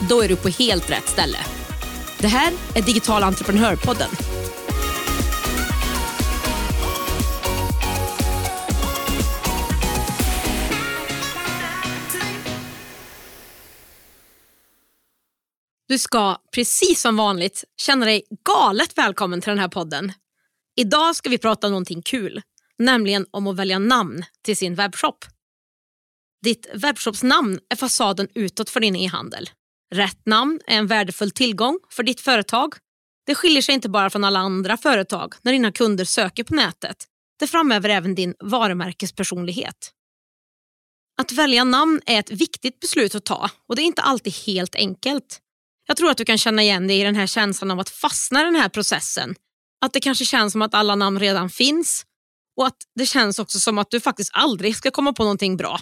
Då är du på helt rätt ställe. Det här är Digital entreprenörpodden. Du ska, precis som vanligt, känna dig galet välkommen till den här podden. Idag ska vi prata om någonting kul, nämligen om att välja namn till sin webbshop. Ditt webbshopsnamn är fasaden utåt för din e-handel. Rätt namn är en värdefull tillgång för ditt företag. Det skiljer sig inte bara från alla andra företag när dina kunder söker på nätet. Det framhäver även din varumärkespersonlighet. Att välja namn är ett viktigt beslut att ta och det är inte alltid helt enkelt. Jag tror att du kan känna igen dig i den här känslan av att fastna i den här processen. Att det kanske känns som att alla namn redan finns och att det känns också som att du faktiskt aldrig ska komma på någonting bra.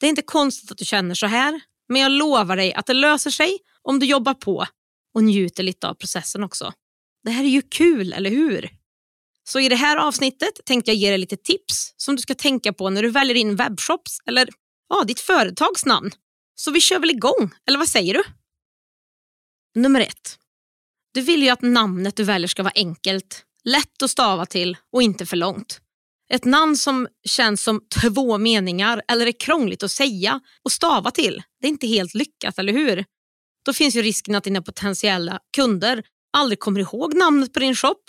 Det är inte konstigt att du känner så här, men jag lovar dig att det löser sig om du jobbar på och njuter lite av processen också. Det här är ju kul, eller hur? Så i det här avsnittet tänkte jag ge dig lite tips som du ska tänka på när du väljer in webbshops eller ja, ditt företags namn. Så vi kör väl igång, eller vad säger du? Nummer ett. Du vill ju att namnet du väljer ska vara enkelt, lätt att stava till och inte för långt. Ett namn som känns som två meningar eller är krångligt att säga och stava till, det är inte helt lyckat, eller hur? Då finns ju risken att dina potentiella kunder aldrig kommer ihåg namnet på din shop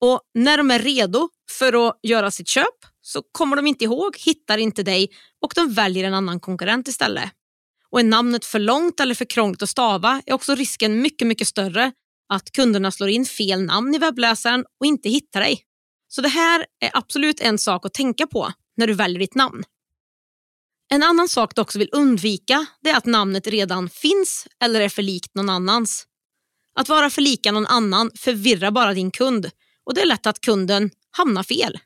och när de är redo för att göra sitt köp så kommer de inte ihåg, hittar inte dig och de väljer en annan konkurrent istället. Och är namnet för långt eller för krångligt att stava är också risken mycket, mycket större att kunderna slår in fel namn i webbläsaren och inte hittar dig. Så det här är absolut en sak att tänka på när du väljer ditt namn. En annan sak du också vill undvika det är att namnet redan finns eller är för likt någon annans. Att vara för lika någon annan förvirrar bara din kund och det är lätt att kunden hamnar fel.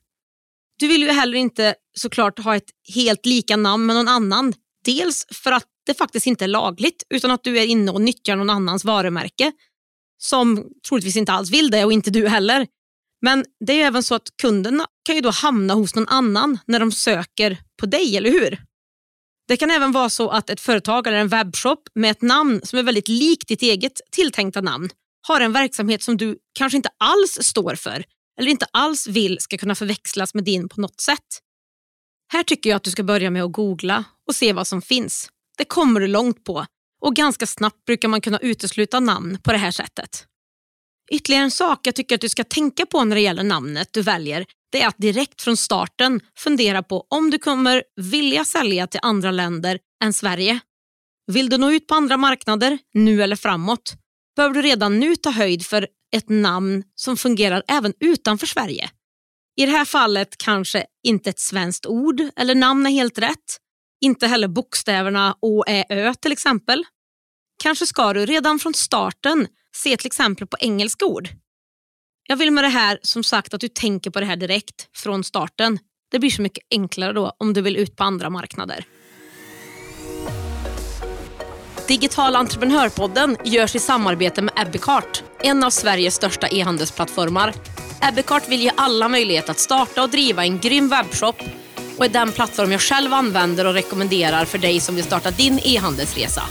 Du vill ju heller inte såklart ha ett helt lika namn med någon annan. Dels för att det faktiskt inte är lagligt utan att du är inne och nyttjar någon annans varumärke som troligtvis inte alls vill det och inte du heller. Men det är även så att kunderna kan ju då hamna hos någon annan när de söker på dig, eller hur? Det kan även vara så att ett företag eller en webbshop med ett namn som är väldigt likt ditt eget tilltänkta namn har en verksamhet som du kanske inte alls står för eller inte alls vill ska kunna förväxlas med din på något sätt. Här tycker jag att du ska börja med att googla och se vad som finns. Det kommer du långt på och ganska snabbt brukar man kunna utesluta namn på det här sättet. Ytterligare en sak jag tycker att du ska tänka på när det gäller namnet du väljer det är att direkt från starten fundera på om du kommer vilja sälja till andra länder än Sverige. Vill du nå ut på andra marknader, nu eller framåt, behöver du redan nu ta höjd för ett namn som fungerar även utanför Sverige. I det här fallet kanske inte ett svenskt ord eller namn är helt rätt. Inte heller bokstäverna Å, Ä, Ö till exempel. Kanske ska du redan från starten se till exempel på engelska ord. Jag vill med det här som sagt att du tänker på det här direkt från starten. Det blir så mycket enklare då om du vill ut på andra marknader. Digital entreprenörpodden görs i samarbete med Ebbecart, en av Sveriges största e-handelsplattformar. Ebbecart vill ge alla möjlighet att starta och driva en grym webbshop och är den plattform jag själv använder och rekommenderar för dig som vill starta din e-handelsresa.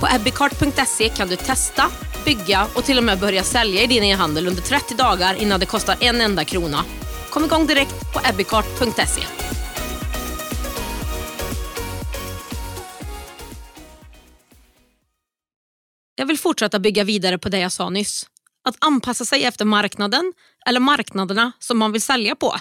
På ebbecart.se kan du testa, bygga och till och med börja sälja i din e-handel under 30 dagar innan det kostar en enda krona. Kom igång direkt på ebbicart.se. Jag vill fortsätta bygga vidare på det jag sa nyss. Att anpassa sig efter marknaden eller marknaderna som man vill sälja på.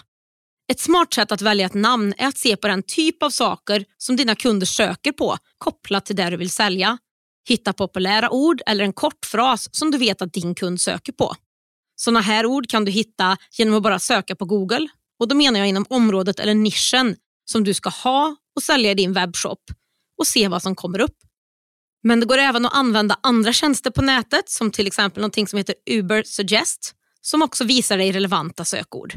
Ett smart sätt att välja ett namn är att se på den typ av saker som dina kunder söker på kopplat till det du vill sälja. Hitta populära ord eller en kort fras som du vet att din kund söker på. Sådana här ord kan du hitta genom att bara söka på Google. Och Då menar jag inom området eller nischen som du ska ha och sälja i din webbshop och se vad som kommer upp. Men det går även att använda andra tjänster på nätet som till exempel någonting som heter Uber Suggest som också visar dig relevanta sökord.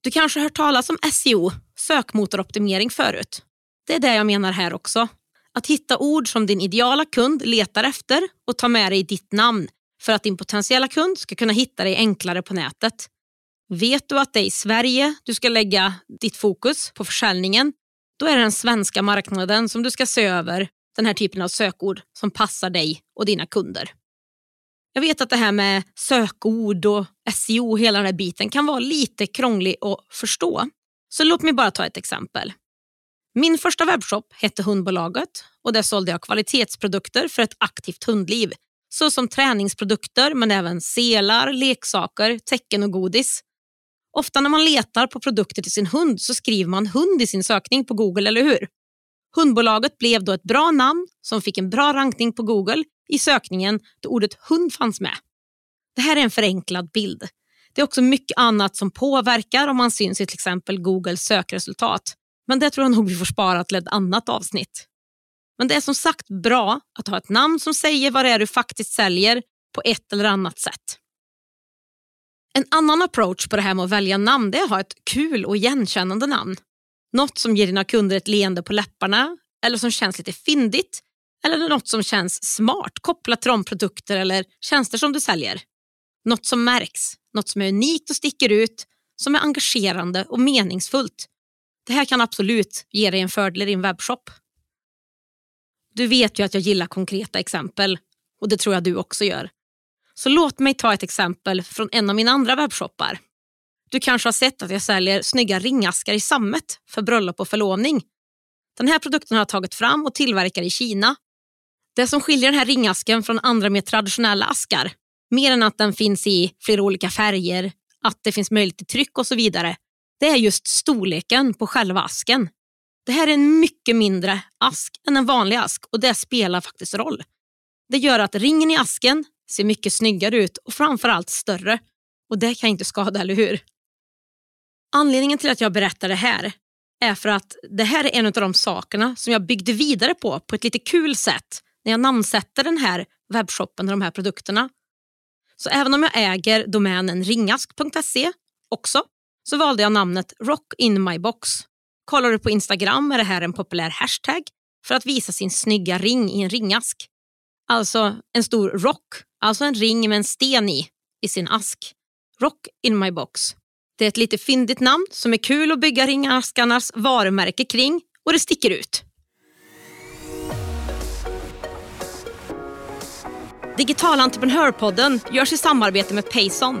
Du kanske har hört talas om SEO, sökmotoroptimering, förut. Det är det jag menar här också. Att hitta ord som din ideala kund letar efter och ta med dig ditt namn för att din potentiella kund ska kunna hitta dig enklare på nätet. Vet du att det är i Sverige du ska lägga ditt fokus på försäljningen, då är det den svenska marknaden som du ska se över den här typen av sökord som passar dig och dina kunder. Jag vet att det här med sökord och SEO, hela den här biten, kan vara lite krånglig att förstå. Så låt mig bara ta ett exempel. Min första webbshop hette Hundbolaget och där sålde jag kvalitetsprodukter för ett aktivt hundliv. Såsom träningsprodukter men även selar, leksaker, tecken och godis. Ofta när man letar på produkter till sin hund så skriver man hund i sin sökning på Google, eller hur? Hundbolaget blev då ett bra namn som fick en bra rankning på Google i sökningen då ordet hund fanns med. Det här är en förenklad bild. Det är också mycket annat som påverkar om man syns i till exempel Googles sökresultat. Men det tror jag nog vi får spara till ett annat avsnitt. Men det är som sagt bra att ha ett namn som säger vad det är du faktiskt säljer på ett eller annat sätt. En annan approach på det här med att välja namn det är att ha ett kul och igenkännande namn. Något som ger dina kunder ett leende på läpparna eller som känns lite fyndigt eller något som känns smart kopplat till de produkter eller tjänster som du säljer. Något som märks, något som är unikt och sticker ut, som är engagerande och meningsfullt. Det här kan absolut ge dig en fördel i din webbshop. Du vet ju att jag gillar konkreta exempel och det tror jag du också gör. Så låt mig ta ett exempel från en av mina andra webbshoppar. Du kanske har sett att jag säljer snygga ringaskar i sammet för bröllop och förlovning. Den här produkten har jag tagit fram och tillverkar i Kina. Det som skiljer den här ringasken från andra mer traditionella askar, mer än att den finns i flera olika färger, att det finns möjlighet till tryck och så vidare, det är just storleken på själva asken. Det här är en mycket mindre ask än en vanlig ask och det spelar faktiskt roll. Det gör att ringen i asken ser mycket snyggare ut och framförallt större. Och det kan inte skada, eller hur? Anledningen till att jag berättar det här är för att det här är en av de sakerna som jag byggde vidare på på ett lite kul sätt när jag namnsätter den här webbshoppen och de här produkterna. Så även om jag äger domänen ringask.se också så valde jag namnet Rock in my box. Kollar du på Instagram är det här en populär hashtag för att visa sin snygga ring i en ringask. Alltså en stor rock, alltså en ring med en sten i, i sin ask. Rock in my box. Det är ett lite fyndigt namn som är kul att bygga ringaskarnas varumärke kring och det sticker ut. Digital entreprenörpodden görs i samarbete med Payson.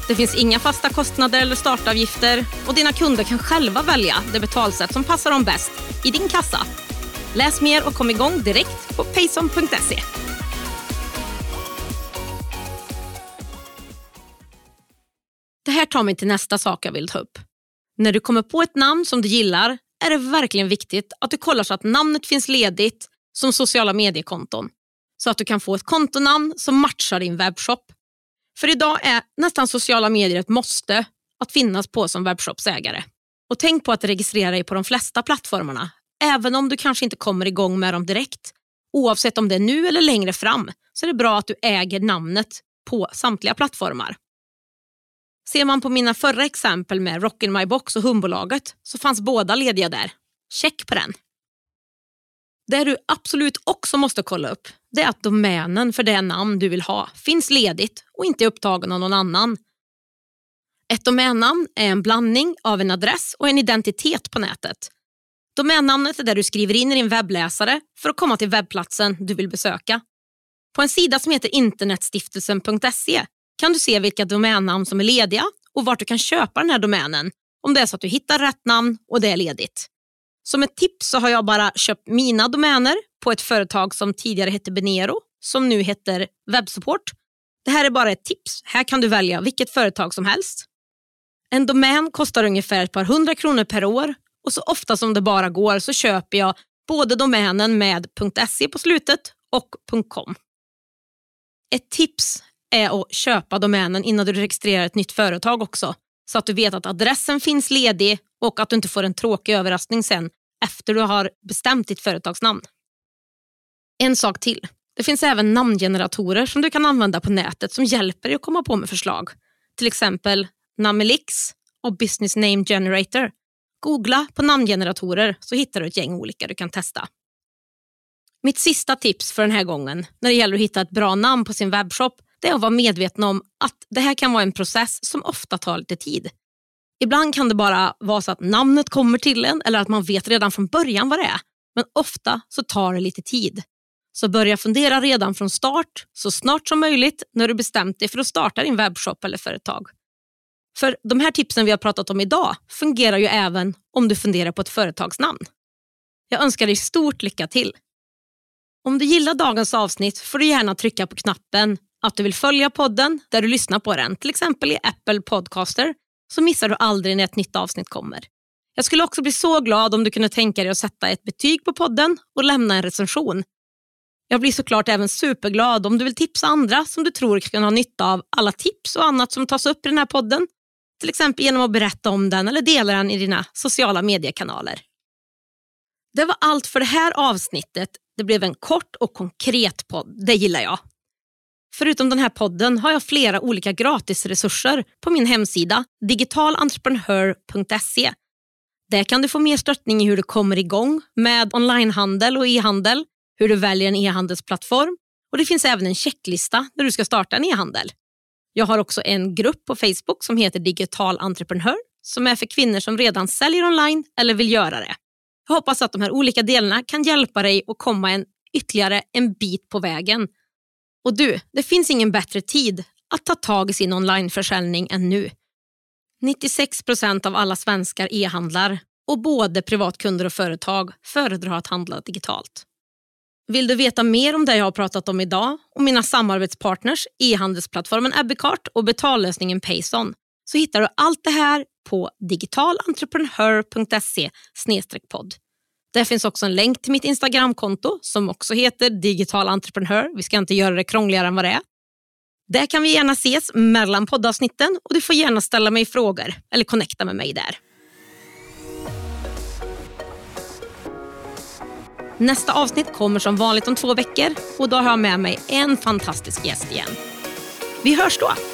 Det finns inga fasta kostnader eller startavgifter och dina kunder kan själva välja det betalsätt som passar dem bäst i din kassa. Läs mer och kom igång direkt på payson.se. Det här tar mig till nästa sak jag vill ta upp. När du kommer på ett namn som du gillar är det verkligen viktigt att du kollar så att namnet finns ledigt som sociala mediekonton. Så att du kan få ett kontonamn som matchar din webbshop. För idag är nästan sociala medier ett måste att finnas på som webbshopsägare. Och tänk på att registrera dig på de flesta plattformarna, även om du kanske inte kommer igång med dem direkt. Oavsett om det är nu eller längre fram så är det bra att du äger namnet på samtliga plattformar. Ser man på mina förra exempel med Rock in my box och Humbolaget så fanns båda lediga där. Check på den. Det du absolut också måste kolla upp det är att domänen för det namn du vill ha finns ledigt och inte är upptagen av någon annan. Ett domännamn är en blandning av en adress och en identitet på nätet. Domännamnet är det du skriver in i din webbläsare för att komma till webbplatsen du vill besöka. På en sida som heter internetstiftelsen.se kan du se vilka domännamn som är lediga och vart du kan köpa den här domänen om det är så att du hittar rätt namn och det är ledigt. Som ett tips så har jag bara köpt mina domäner på ett företag som tidigare hette Benero, som nu heter Webbsupport. Det här är bara ett tips. Här kan du välja vilket företag som helst. En domän kostar ungefär ett par hundra kronor per år och så ofta som det bara går så köper jag både domänen med .se på slutet och .com. Ett tips är att köpa domänen innan du registrerar ett nytt företag också så att du vet att adressen finns ledig och att du inte får en tråkig överraskning sen efter du har bestämt ditt företagsnamn. En sak till. Det finns även namngeneratorer som du kan använda på nätet som hjälper dig att komma på med förslag. Till exempel Namelix och Business Name Generator. Googla på namngeneratorer så hittar du ett gäng olika du kan testa. Mitt sista tips för den här gången när det gäller att hitta ett bra namn på sin webbshop det är att vara medveten om att det här kan vara en process som ofta tar lite tid. Ibland kan det bara vara så att namnet kommer till en eller att man vet redan från början vad det är. Men ofta så tar det lite tid. Så börja fundera redan från start, så snart som möjligt när du bestämt dig för att starta din webbshop eller företag. För de här tipsen vi har pratat om idag fungerar ju även om du funderar på ett företagsnamn. Jag önskar dig stort lycka till. Om du gillar dagens avsnitt får du gärna trycka på knappen att du vill följa podden där du lyssnar på den, till exempel i Apple Podcaster, så missar du aldrig när ett nytt avsnitt kommer. Jag skulle också bli så glad om du kunde tänka dig att sätta ett betyg på podden och lämna en recension. Jag blir såklart även superglad om du vill tipsa andra som du tror kan ha nytta av alla tips och annat som tas upp i den här podden. Till exempel genom att berätta om den eller dela den i dina sociala mediekanaler. Det var allt för det här avsnittet. Det blev en kort och konkret podd. Det gillar jag. Förutom den här podden har jag flera olika gratisresurser på min hemsida digitalentreprenör.se. Där kan du få mer stöttning i hur du kommer igång med onlinehandel och e-handel, hur du väljer en e-handelsplattform och det finns även en checklista när du ska starta en e-handel. Jag har också en grupp på Facebook som heter Digital Entreprenör som är för kvinnor som redan säljer online eller vill göra det. Jag hoppas att de här olika delarna kan hjälpa dig att komma en ytterligare en bit på vägen och du, det finns ingen bättre tid att ta tag i sin onlineförsäljning än nu. 96 procent av alla svenskar e-handlar och både privatkunder och företag föredrar att handla digitalt. Vill du veta mer om det jag har pratat om idag och mina samarbetspartners e-handelsplattformen Abbeycart och betallösningen Payson så hittar du allt det här på digitalentreprenör.se podd. Där finns också en länk till mitt Instagramkonto som också heter Digital Entreprenör. Vi ska inte göra det krångligare än vad det är. Där kan vi gärna ses mellan poddavsnitten och du får gärna ställa mig frågor eller connecta med mig där. Nästa avsnitt kommer som vanligt om två veckor och då har jag med mig en fantastisk gäst igen. Vi hörs då!